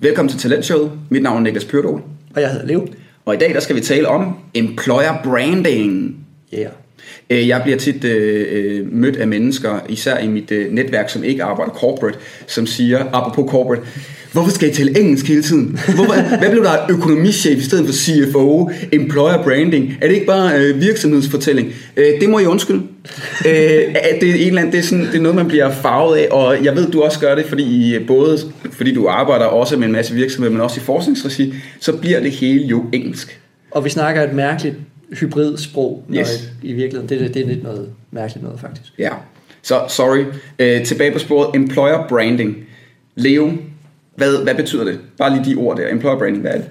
Velkommen til Talentshowet. Mit navn er Niklas Pyrdol. Og jeg hedder Leo. Og i dag der skal vi tale om employer branding. Yeah. Øh, jeg bliver tit øh, øh, mødt af mennesker, især i mit øh, netværk, som ikke arbejder corporate, som siger, apropos corporate, hvorfor skal I tale engelsk hele tiden? Hvorfor, hvad blev der økonomichef i stedet for CFO, employer branding? Er det ikke bare øh, virksomhedsfortælling? Øh, det må I undskylde. Øh, det, er en eller anden, det, er sådan, det er noget, man bliver farvet af, og jeg ved, du også gør det, fordi I, øh, både fordi du arbejder også med en masse virksomheder, men også i forskningsregi, så bliver det hele jo engelsk. Og vi snakker et mærkeligt hybridsprog, Yes. i virkeligheden. Det, er- det er lidt noget mærkeligt noget, faktisk. Ja, så sorry. Øh, tilbage på sporet. Employer branding. Leo, hvad, hvad betyder det? Bare lige de ord der. Employer branding, hvad er det?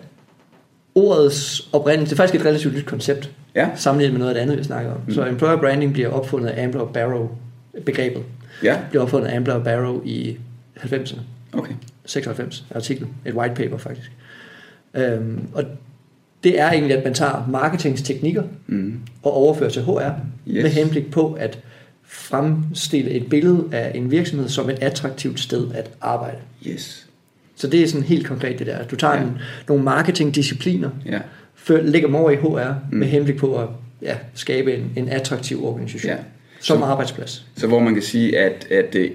Ordets oprindelse, det er faktisk et relativt nyt koncept, Ja, sammenlignet med noget af det andet, vi snakker om. Mm. Så employer branding bliver opfundet af Ambler Barrow, begrebet ja, bliver opfundet af Ambler Barrow i 90'erne. okay. 96 artikel, et white paper faktisk. Øhm, og det er egentlig, at man tager marketingsteknikker Mm. og overfører til HR, Yes. med henblik på at fremstille et billede af en virksomhed som et attraktivt sted at arbejde. Yes. Så det er sådan helt konkret det der. Du tager Ja. en, nogle marketingdiscipliner, Ja, før, lægger dem over i HR Mm. med henblik på at ja, skabe en, en attraktiv organisation ja. som Så- arbejdsplads. så hvor man kan sige, at, at øh,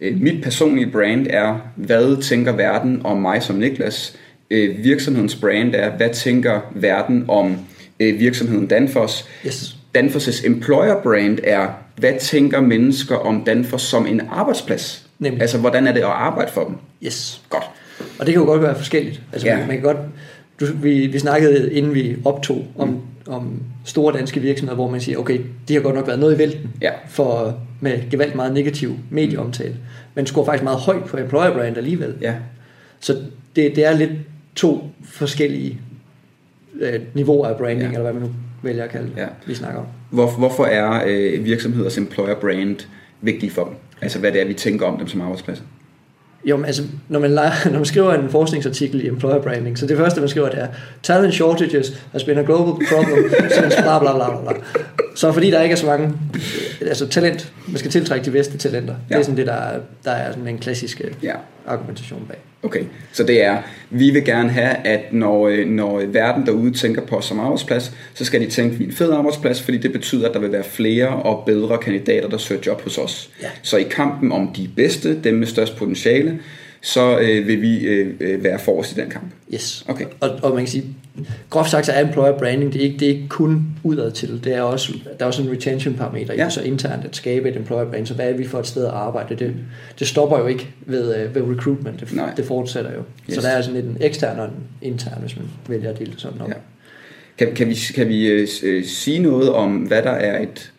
øh, mit personlige brand er, hvad tænker verden om mig som Niklas? Øh, virksomhedens brand er, hvad tænker verden om øh, virksomheden Danfoss? Yes. Danfoss' employer brand er, hvad tænker mennesker om Danfoss som en arbejdsplads? Nemlig. Altså, hvordan er det at arbejde for dem? Yes. Godt. Og det kan jo godt være forskelligt. Altså, Ja. man, man kan godt, du, vi, vi snakkede, inden vi optog, om, mm. om store danske virksomheder, hvor man siger, okay, de har godt nok været noget i vælten Ja. for, med gevaldt meget negativ medieomtale, men scorer faktisk meget højt på employer brand alligevel. Ja, Så det, det er lidt to forskellige øh, niveauer af branding, Ja. eller hvad man nu vælger at kalde det, Ja. vi snakker om. Hvor, hvorfor er øh, virksomheders employer brand vigtige for dem? Altså, hvad det er, vi tænker om dem som arbejdspladser? Jo, men altså, når man, leger, når man skriver en forskningsartikel i employer branding, så det første, man skriver, det er talent shortages has been a global problem since bla bla bla bla. Så fordi der ikke er så mange, altså talent, man skal tiltrække de bedste talenter. Ja. Det er sådan det, der er, der er sådan en klassisk øh, Ja, argumentation bag. Okay. Så det er, vi vil gerne have, at når, øh, når verden derude tænker på os som arbejdsplads, så skal de tænke, at vi er en fed arbejdsplads, fordi det betyder, at der vil være flere og bedre kandidater, der søger job hos os. Ja. Så i kampen om de bedste, dem med størst potentiale, så øh, vil vi øh, øh, være forrest i den kamp. Yes. Okay. Og, og man kan sige, groft sagt så er employer branding, det er ikke, det er ikke kun udad til, det er også, der er også en retention parameter Ja. så internt at skabe et employer brand, så hvad er vi for et sted at arbejde, det, det stopper jo ikke ved, øh, ved recruitment, det, Nej. det fortsætter jo. Yes. Så der er sådan lidt en ekstern og en intern, hvis man vælger at dele det sådan op. Ja. Kan, kan vi, kan vi øh, øh, sige noget om, hvad der er et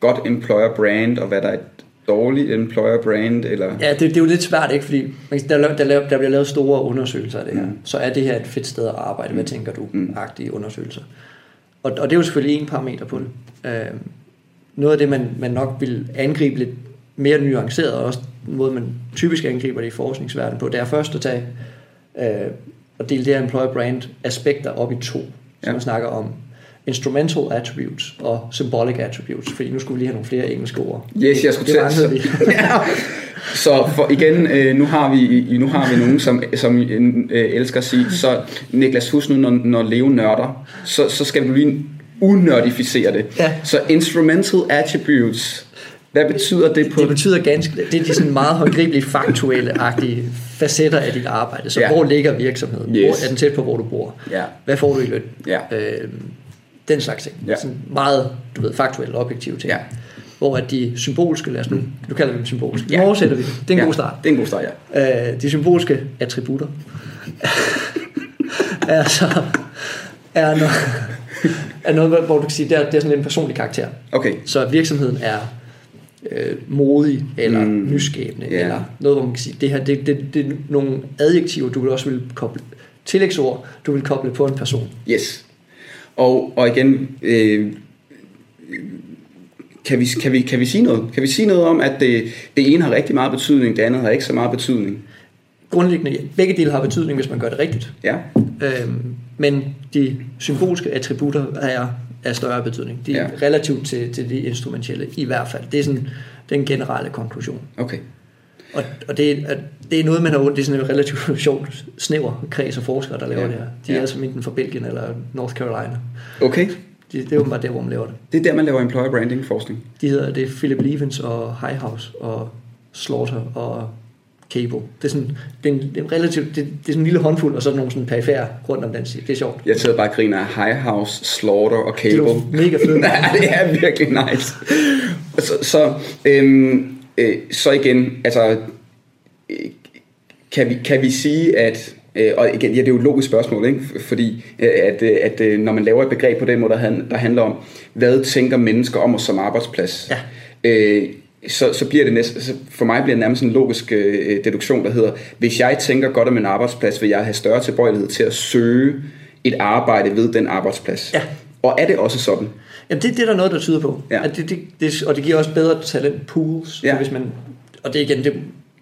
godt employer brand, og hvad der er et dårligt employer brand? Eller? Ja, det, det er jo lidt svært, ikke? Fordi der, er der, lavet- der bliver lavet store undersøgelser af det her. Mm. Mm. Så er det her et fedt sted at arbejde? Hvad tænker du? Mm. Mm. Agtige undersøgelser. Og, og det er jo selvfølgelig en parameter på det. Øh, noget af det, man, man nok vil angribe lidt mere nuanceret, og også den måde, man typisk angriber det i forskningsverdenen på, det er først at tage øh, og dele det her employer brand aspekter op i to. Så Ja. ja. man snakker om instrumental attributes og symbolic attributes, fordi nu skulle vi lige have nogle flere engelske ord. Yes, jeg skulle det, til det vi. Ja. Så for igen, øh, nu har vi nu har vi nogen, som, som øh, elsker at sige, så Niklas, husk nu, når, når Leo nørder, så, så skal du lige unørdificere det. Ja. Så instrumental attributes, hvad betyder det på... Det betyder ganske, det er de sådan meget håndgribeligt faktuelle-agtige facetter af dit arbejde. Så Ja. hvor ligger virksomheden? Yes. Hvor er den tæt på, hvor du bor? Ja, Hvad får du i løn? ja, Øh, den slags ting. Ja. Sådan meget, du ved, faktuelle, objektive ting. ja. Hvor at de symbolske, lad os nu, nu kalder dem symbolske. Ja. Nu oversætter vi det. Det er en ja. god start. Det er en god start, ja. Øh, de symbolske attributter er så er noget, er noget, hvor du kan sige, det er, det er sådan lidt en personlig karakter. Okay, Så virksomheden er øh, modig, eller Mm. nyskabende, yeah. eller noget, hvor man kan sige, det her, det, det, det er nogle adjektiver, du vil også vil koble, tillægsord, du vil koble på en person. yes. Og, og igen, øh, kan, vi, kan, vi, kan vi sige noget? Kan vi sige noget om, at det, det ene har rigtig meget betydning, det andet har ikke så meget betydning? Grundlæggende, begge dele har betydning, hvis man gør det rigtigt. Ja, Øhm, men de symbolske attributter er af større betydning. De er Ja. relativt til, til de instrumentelle, i hvert fald. Det er sådan den generelle konklusion. okay. Og, og det, er, det er noget, man har ondt. Det er sådan en relativt sjovt snæver kreds af forskere, der laver Ja. det her. De Ja. er altså enten fra Belgien eller North Carolina. Okay, Det, det er åbenbart der, hvor man laver det. det er der, man laver employer branding forskning. De hedder, det er Philip Levens og Highhouse og Slaughter og Cable. Det er sådan, det er en, det er en relativt, det, det er sådan en lille håndfuld, og så er nogle sådan perifære rundt om den side. Det er sjovt. Jeg sidder bare og griner af High House, Slaughter og Det er Cable. mega fedt. Nej, det er virkelig nice. Så, så, øhm, øh, så igen, altså, øh, kan vi, kan vi sige, at, øh, og igen, ja, det er jo et logisk spørgsmål, ikke? Fordi øh, at, at når man laver et begreb på den måde, der handler om, hvad tænker mennesker om os som arbejdsplads, Ja. øh, så, så bliver det næsten, så for mig bliver det nærmest en logisk øh, deduktion, der hedder, hvis jeg tænker godt om en arbejdsplads, vil jeg have større tilbøjelighed til at søge et arbejde ved den arbejdsplads. Ja. Og er det også sådan? Jamen det, det er der noget, der tyder på. Ja. At det, det, det, og det giver også bedre talent pools. Ja. Hvis man, og det er igen, det,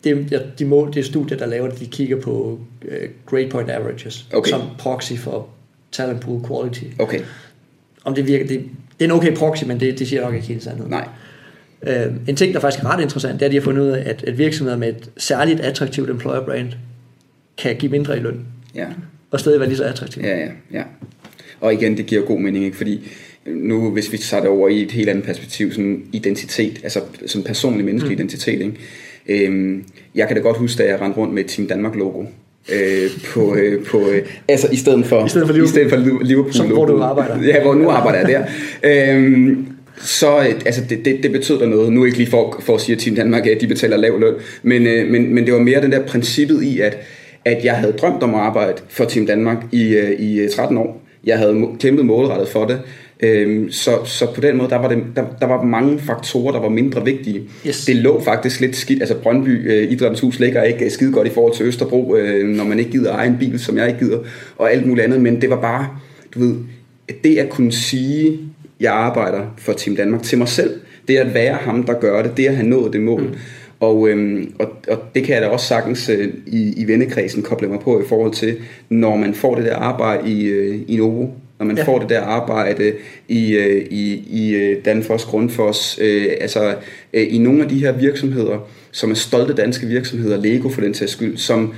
det, de mål, det studier, der laver det, de kigger på uh, grade point averages Okay. som proxy for talent pool quality. Okay, Om det virker, det, det er en okay proxy, men det, det siger nok ikke hele sandheden. nej. Øh, en ting, der faktisk er ret interessant, det er, at de har fundet ud af, at, at virksomheder med et særligt attraktivt employer brand kan give mindre i løn, Ja, og stadig være lige så attraktivt. ja, ja. ja. Og igen, det giver god mening, ikke? fordi nu, hvis vi tager det over i et helt andet perspektiv, sådan identitet, altså sådan personlig menneskelig mm. identitet, ikke? Øhm, jeg kan da godt huske, da jeg rendte rundt med et Team Danmark-logo, øh, på, øh, på, øh, altså i stedet for, I stedet for Liverpool. I stedet for Liv- Liverpool Som hvor du arbejder. Ja, hvor nu arbejder jeg der. øhm, så øh, altså det, det, det betød der noget. Nu ikke lige for, for at sige, at Team Danmark at de betaler lav løn, men, øh, men, men det var mere den der princippet i, at, at jeg havde drømt om at arbejde for Team Danmark i, øh, i øh, 13 år. Jeg havde kæmpet målrettet for det. Øhm, så, så på den måde, der var, det, der, der var mange faktorer, der var mindre vigtige. Yes. Det lå faktisk lidt skidt. Altså Brøndby øh, Idrættens Hus ligger ikke skide godt i forhold til Østerbro, øh, når man ikke gider eje en bil, som jeg ikke gider, og alt muligt andet. Men det var bare, du ved, det at kunne sige, jeg arbejder for Team Danmark til mig selv, det at være ham, der gør det, det at have nået det mål. Mm. Og, øhm, og, og det kan jeg da også sagtens øh, i, i vennekredsen koble mig på i forhold til, når man får det der arbejde i, øh, i Novo, når man Ja. får det der arbejde i, øh, i, i øh, Danfoss, Grundfos, øh, altså øh, i nogle af de her virksomheder, som er stolte danske virksomheder, Lego for den sags skyld, som,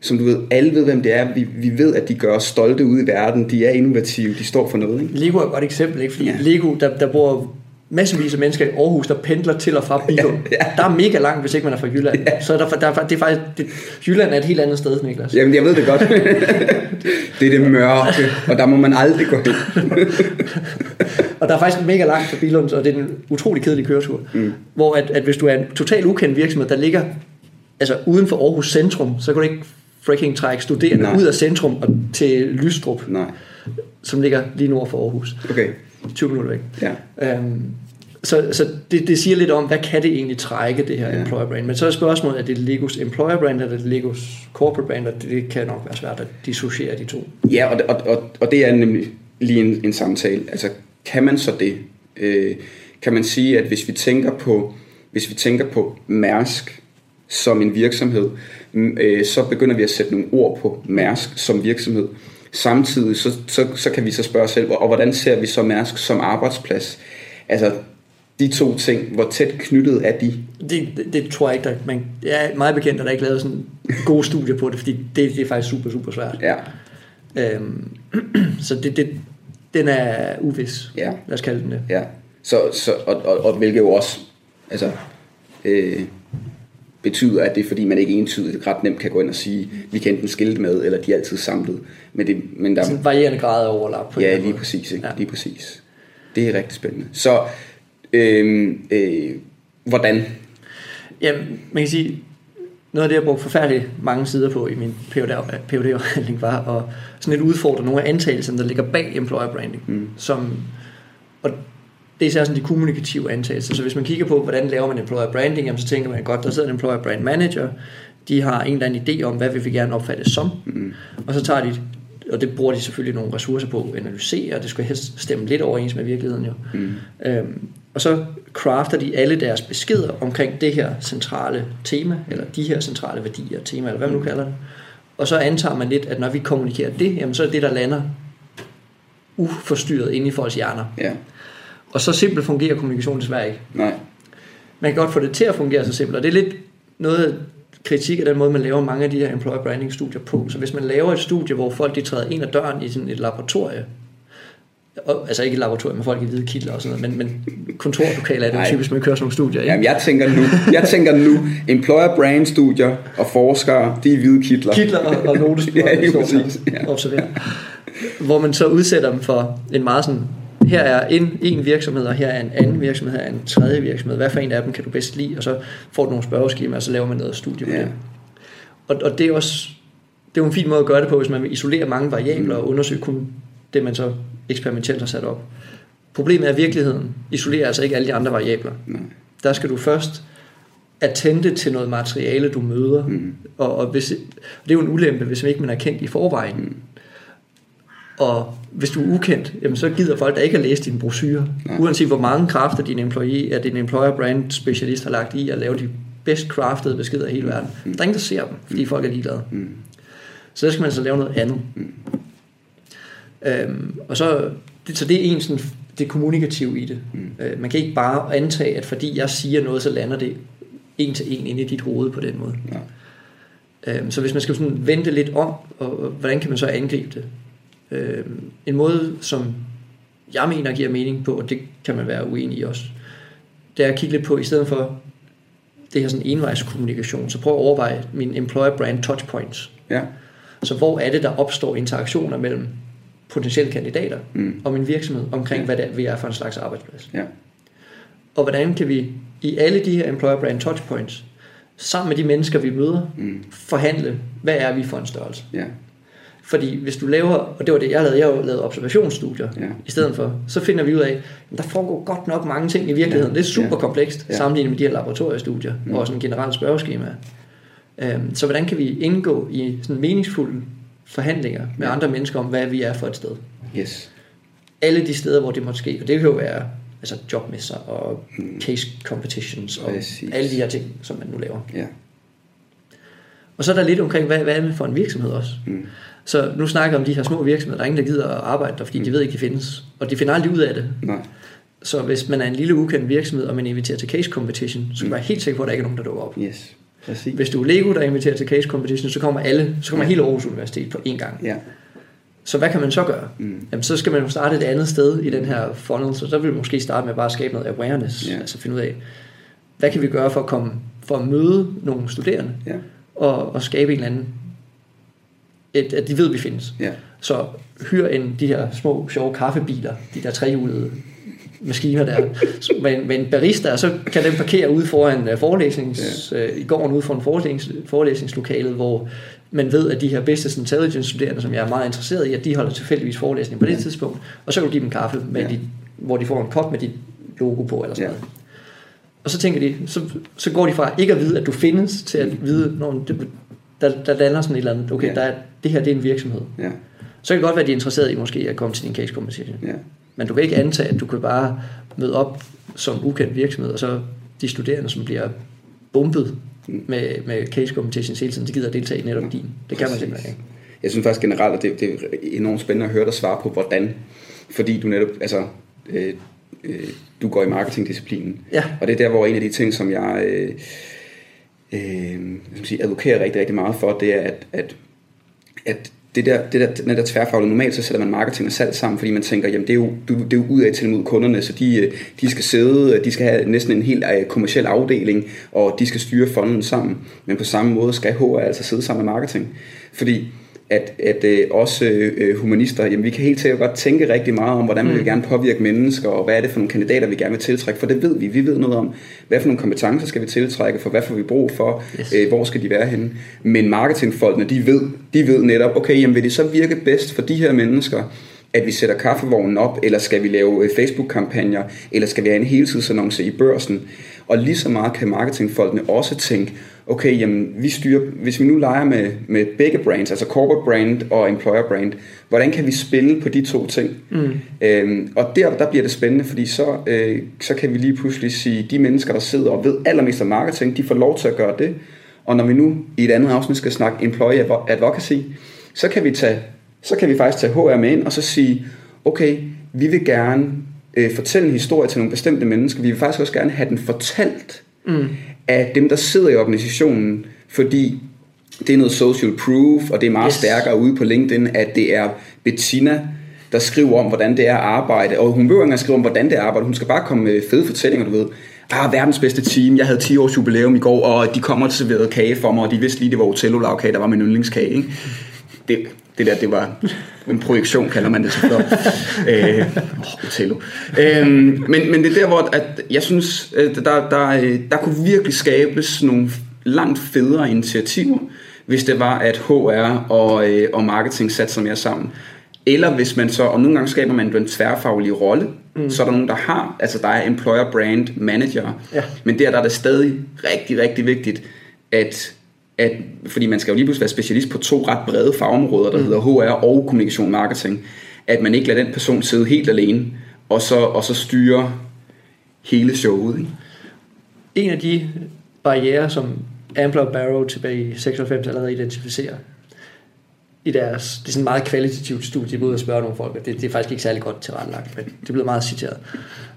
som du ved, alle ved, hvem det er. Vi, vi ved, at de gør os stolte ude i verden. De er innovative, de står for noget. Ikke? Lego er et godt eksempel, ikke? fordi. Ja. Lego, der, der bor masservis af mennesker i Aarhus, der pendler til og fra Bilund. Ja, Ja. Der er mega langt, hvis ikke man er fra Jylland. Ja. Så der, der, der, det er faktisk, det, Jylland er et helt andet sted, Niklas. Jamen, jeg ved det godt. det er det mørke, og der må man aldrig gå hen. Og der er faktisk mega langt fra Bilund, og det er en utrolig kedelig køretur. Mm. Hvor at, at hvis du er en totalt ukendt virksomhed, der ligger altså uden for Aarhus centrum, så kan du ikke freaking trække studerende Nej. ud af centrum og til Lystrup, Nej, som ligger lige nord for Aarhus. okay. 20 minutter væk. Ja. Øhm, så så det, det siger lidt om, hvad kan det egentlig trække, det her ja. Employer brand. Men så er spørgsmålet, er det Legos employer brand, eller er det Legos corporate brand, og det, det kan nok være svært at dissociere de to. Ja, og, og, og, og det er nemlig lige en, en samtale. Altså, kan man så det? Øh, kan man sige, at hvis vi tænker på, hvis vi tænker på Mærsk som en virksomhed, mm, øh, så begynder vi at sætte nogle ord på Mærsk som virksomhed. Samtidig så, så, så kan vi så spørge os selv, og hvordan ser vi så Mærsk som arbejdsplads? Altså, de to ting, hvor tæt knyttet er de? Det, det, det tror jeg ikke, der, man, jeg er meget bekendt, at der ikke lavet sådan gode studier på det, fordi det, det er faktisk super, super svært. Ja, Øhm, så det, det, den er uvis, ja. lad os kalde den det. Ja, så, så, og, og, og hvilket jo også altså, øh, betyder, at det er fordi, man ikke entydigt ret nemt kan gå ind og sige, vi kan enten skilte med, eller de er altid samlet. Men, det, men der, Sådan en varierende grad af overlap på ja, lige måde. præcis, ikke? Ja. lige præcis. Det er rigtig spændende. Så, øh, øh, hvordan? Jamen, man kan sige, noget af det, jeg brugte forfærdeligt mange sider på i min PhD-afhandling, var at sådan lidt udfordre nogle af antagelserne, der ligger bag employer branding. Mm. Som, og det er især sådan de kommunikative antagelser. Så hvis man kigger på, hvordan laver man employer branding, jamen, så tænker man godt, der sidder en employer brand manager, de har en eller anden idé om, hvad vil vi gerne opfatte som, Mm. og så tager de, og det bruger de selvfølgelig nogle ressourcer på at analysere, og det skal helst stemme lidt overens med virkeligheden jo. Mm. Øhm, og så crafter de alle deres beskeder omkring det her centrale tema, eller de her centrale værdier, tema, eller hvad man nu kalder det. Og så antager man lidt, at når vi kommunikerer det, jamen så er det der lander uforstyrret inde i folks hjerner. Ja, Og så simpelt fungerer kommunikation desværre ikke. nej. Man kan godt få det til at fungere så simpelt, og det er lidt noget kritik af den måde, man laver mange af de her employer branding studier på. Så hvis man laver et studie, hvor folk de træder ind ad døren i sådan et laboratorie, og, altså ikke et laboratorium med folk i hvide kitler og sådan noget, men, men kontorlokaler er det Nej. typisk, man kører sådan nogle studier. Ikke? Jamen, jeg tænker nu, jeg tænker nu, employer brand studier og forskere, de er hvide kitler. Kitler og, og notesblok, Ja, lige præcis, ja. Observer. Hvor man så udsætter dem for en meget sådan, her er en, en virksomhed, og her er en anden virksomhed, her er en tredje virksomhed. Hvad for en af dem kan du bedst lide? Og så får du nogle spørgeskemaer, og så laver man noget studie på Ja. det. Og, og det er også det er jo en fin måde at gøre det på, hvis man vil isolere mange variabler og undersøge kun det, man så eksperimentelt har sat op. Problemet er, at virkeligheden isolerer altså ikke alle de andre variabler. Nej. Der skal du først attente til noget materiale, du møder. Mm. Og, og, hvis, og det er jo en ulempe, hvis man ikke man er kendt i forvejen. Mm. Og hvis du er ukendt, jamen så gider folk da ikke at læse din brochure. Nej. Uanset hvor mange kræfter din, employee, at din employer brand specialist har lagt i at lave de bedst craftede beskeder i hele verden. Der er ingen, der ser dem, fordi folk er ligeglade. Mm. Så der skal man så lave noget andet. Mm. Øhm, og så, det, så det er en sådan, det kommunikative i det. Mm. Øh, man kan ikke bare antage, at fordi jeg siger noget, så lander det en til en ind i dit hoved på den måde. Ja. Øhm, så hvis man skal sådan vente lidt om, og, og hvordan kan man så angribe det? Øhm, en måde, som jeg mener giver mening på, og det kan man være uenig i også, det er at kigge lidt på, i stedet for det her sådan envejskommunikation, så prøv at overveje mine employer brand touchpoints. Ja. Så hvor er det, der opstår interaktioner mellem potentielle kandidater Mm. og min virksomhed omkring, Ja. hvad det er, vi er for en slags arbejdsplads. Ja. Og hvordan kan vi i alle de her employer brand touchpoints, sammen med de mennesker, vi møder, Mm. forhandle, hvad er vi for en størrelse? Ja. Fordi hvis du laver, og det var det jeg lavede, jeg lavet observationsstudier Ja. i stedet for, så finder vi ud af, at der foregår godt nok mange ting i virkeligheden. Ja. Det er super komplekst Ja. sammenlignet med de her laboratoriestudier Mm. og sådan generelle spørgeskemaer. Øhm, Så hvordan kan vi indgå i sådan meningsfulde forhandlinger med Ja. andre mennesker om, hvad vi er for et sted? Yes. Alle de steder, hvor det måtte ske, og det kan jo være altså jobmesser og Mm. case competitions og Præcis. alle de her ting, som man nu laver. Ja. Og så er der lidt omkring, hvad, hvad er det for en virksomhed også? Mm. Så nu snakker jeg om de her små virksomheder, der er ingen, der gider at arbejde der, fordi de ved ikke, de findes. Og de finder aldrig ud af det. Nej. Så hvis man er en lille ukendt virksomhed, og man inviterer til case competition, så kan man være helt sikker på, at der ikke er nogen, der dukker op. Yes. Præcis. Hvis du er Lego, der inviterer til case competition, så kommer alle, så kommer hele Aarhus Universitet på én gang. Ja. Så hvad kan man så gøre? Mm. Jamen, så skal man jo starte et andet sted i den her funnel, så der vil vi måske starte med bare at skabe noget awareness, Ja. altså finde ud af, hvad kan vi gøre for at komme, for at møde nogle studerende, Ja. og, og skabe en eller anden, et, at de ved, at vi findes. Ja. Så hyr en de her små, sjove kaffebiler, de der trehjulede maskiner der, med, en- med en barista, og så kan den parkere ude foran uh, forelæsnings, uh, i gården ude foran forelæsnings, forelæsningslokalet, hvor man ved, at de her business intelligence studerende, som jeg er meget interesseret i, at de holder tilfældigvis forelæsning på det Ja. tidspunkt, og så kan du give dem kaffe, med Ja. ja. de, hvor de får en kop med dit logo på, eller sådan Ja. noget. Og så tænker de, så, så går de fra ikke at vide, at du findes, til at vide, når det, der, der lander sådan et eller andet, okay, Ja. der er, det her det er en virksomhed. Ja. Så kan det godt være, at de er interesseret i måske at komme til din case competition. Ja. Men du kan ikke antage, at du kan bare møde op som ukendt virksomhed, og så de studerende, som bliver bumpet Mm. med, med case competitions hele tiden, de gider deltage i netop din. Det kan man Præcis. simpelthen ikke. Jeg synes faktisk generelt, at det, det er enormt spændende at høre dig svare på, hvordan. Fordi du netop, altså, øh, øh, du går i marketingdisciplinen. Ja, Og det er der, hvor en af de ting, som jeg øh, øh, sige, advokerer rigtig, rigtig meget for, det er, at, at, at det der, det der, den der tværfaglige, normalt så sætter man marketing og salg sammen, fordi man tænker, jamen det er jo, det er jo ud af til mod kunderne, så de, øh, de skal sidde, øh, de skal have næsten en helt øh, kommersiel afdeling, og de skal styre fonden sammen. Men på samme måde skal HR altså sidde sammen med marketing. Fordi at, at øh, også øh, humanister, jamen vi kan helt sikkert godt tænke rigtig meget om, hvordan vi vil Mm. gerne påvirke mennesker, og hvad er det for nogle kandidater, vi gerne vil tiltrække, for det ved vi. Vi ved noget om, hvad for nogle kompetencer skal vi tiltrække, for hvad får vi brug for, Yes. øh, hvor skal de være henne. Men marketingfolkene, de ved, de ved netop, okay, jamen vil det så virke bedst for de her mennesker, at vi sætter kaffevognen op, eller skal vi lave øh, Facebook-kampagner, eller skal vi have en heltidsannonce i børsen. Og lige så meget kan marketingfolkene også tænke, okay, jamen vi styrer, hvis vi nu leger med, med begge brands, altså corporate brand og employer brand, hvordan kan vi spille på de to ting? mm. Øhm, og der, der bliver det spændende, fordi så, øh, så kan vi lige pludselig sige, de mennesker, der sidder og ved allermest om marketing, de får lov til at gøre det. Og når vi nu i et andet afsnit skal snakke employee advo- advocacy, så kan vi tage, så kan vi faktisk tage HR med ind og så sige, okay, vi vil gerne øh, fortælle en historie til nogle bestemte mennesker. Vi vil faktisk også gerne have den fortalt. Mm. af dem, der sidder i organisationen, fordi det er noget social proof, og det er meget yes. stærkere ude på LinkedIn, at det er Bettina, der skriver om, hvordan det er at arbejde. Og hun behøver ikke at skrive om, hvordan det er at arbejde. Hun skal bare komme med fede fortællinger, du ved. Ah, verdens bedste team. Jeg havde 10 års jubilæum i går, og de kommer og serverede kage for mig, og de vidste lige, det var Otello der var min yndlingskage. Ikke? Det, det der, det var en projektion, kalder man det så for. øh, oh, Otello. Øh, men, men det er der, hvor at jeg synes, der, der, der kunne virkelig skabes nogle langt federe initiativer, hvis det var, at HR og, øh, og marketing satte sig mere sammen. Eller hvis man så, og nogle gange skaber man en tværfaglig rolle, mm. så er der nogen, der har, altså der er employer brand manager, ja. men der, der er det stadig rigtig, rigtig vigtigt, at, at, fordi man skal jo lige pludselig være specialist på to ret brede fagområder, der mm. hedder HR og kommunikation marketing, at man ikke lader den person sidde helt alene, og så, og så styre hele showet. Ikke? En af de barriere, som Ampler og Barrow tilbage i 96 allerede identificerer, i deres, det er sådan meget kvalitativt studie, de ud og spørge nogle folk, og det, det er faktisk ikke særlig godt tilrettelagt, men det bliver meget citeret.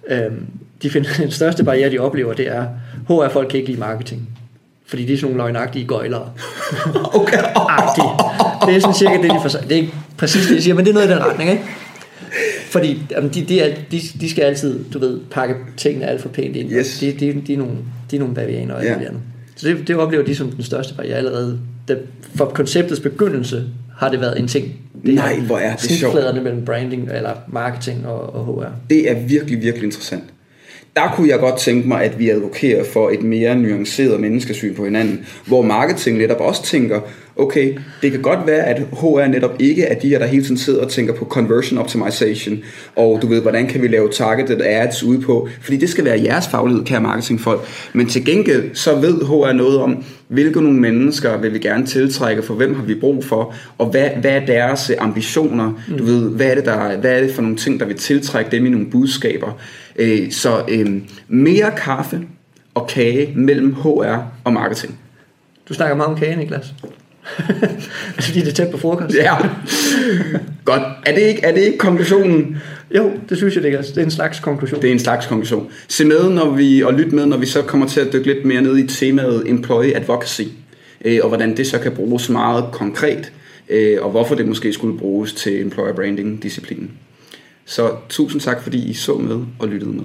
Øhm, de finder, den største barriere, de oplever, det er, HR-folk kan ikke lide marketing. Fordi de er sådan nogle løgnagtige gøjlere. okay. det er sådan cirka det, de får Det er ikke præcis det, de siger, men det er noget i den retning, ikke? Fordi jamen, de, de, er, de, de skal altid, du ved, pakke tingene alt for pænt ind. Yes. De, de, de, er nogle, de er nogle bavianer og andet. Så det, det oplever de som den største barriere allerede. Det, for konceptets begyndelse har det været en ting. Det Nej, hvor er det sjovt. mellem branding eller marketing og, og HR. Det er virkelig, virkelig interessant. Der kunne jeg godt tænke mig, at vi advokerer for et mere nuanceret menneskesyn på hinanden, hvor marketing netop også tænker, okay, det kan godt være, at HR netop ikke er de her, der hele tiden sidder og tænker på conversion optimization, og du ved, hvordan kan vi lave targeted ads ude på, fordi det skal være jeres faglighed, kære marketingfolk. Men til gengæld, så ved HR noget om, hvilke nogle mennesker vil vi gerne tiltrække, for hvem har vi brug for, og hvad, hvad er deres ambitioner, mm. du ved, hvad er, det der, hvad er det for nogle ting, der vil tiltrække dem i nogle budskaber. Øh, så øh, mere kaffe og kage mellem HR og marketing. Du snakker meget om kage, Niklas. Fordi det er tæt på frokost. Ja. Godt. Er det, ikke, er det ikke konklusionen? Jo, det synes jeg, det er. Det er en slags konklusion. Det er en slags konklusion. Se med, når vi, og lyt med, når vi så kommer til at dykke lidt mere ned i temaet Employee Advocacy, øh, og hvordan det så kan bruges meget konkret, øh, og hvorfor det måske skulle bruges til Employer Branding-disciplinen. Så tusind tak, fordi I så med og lyttede med.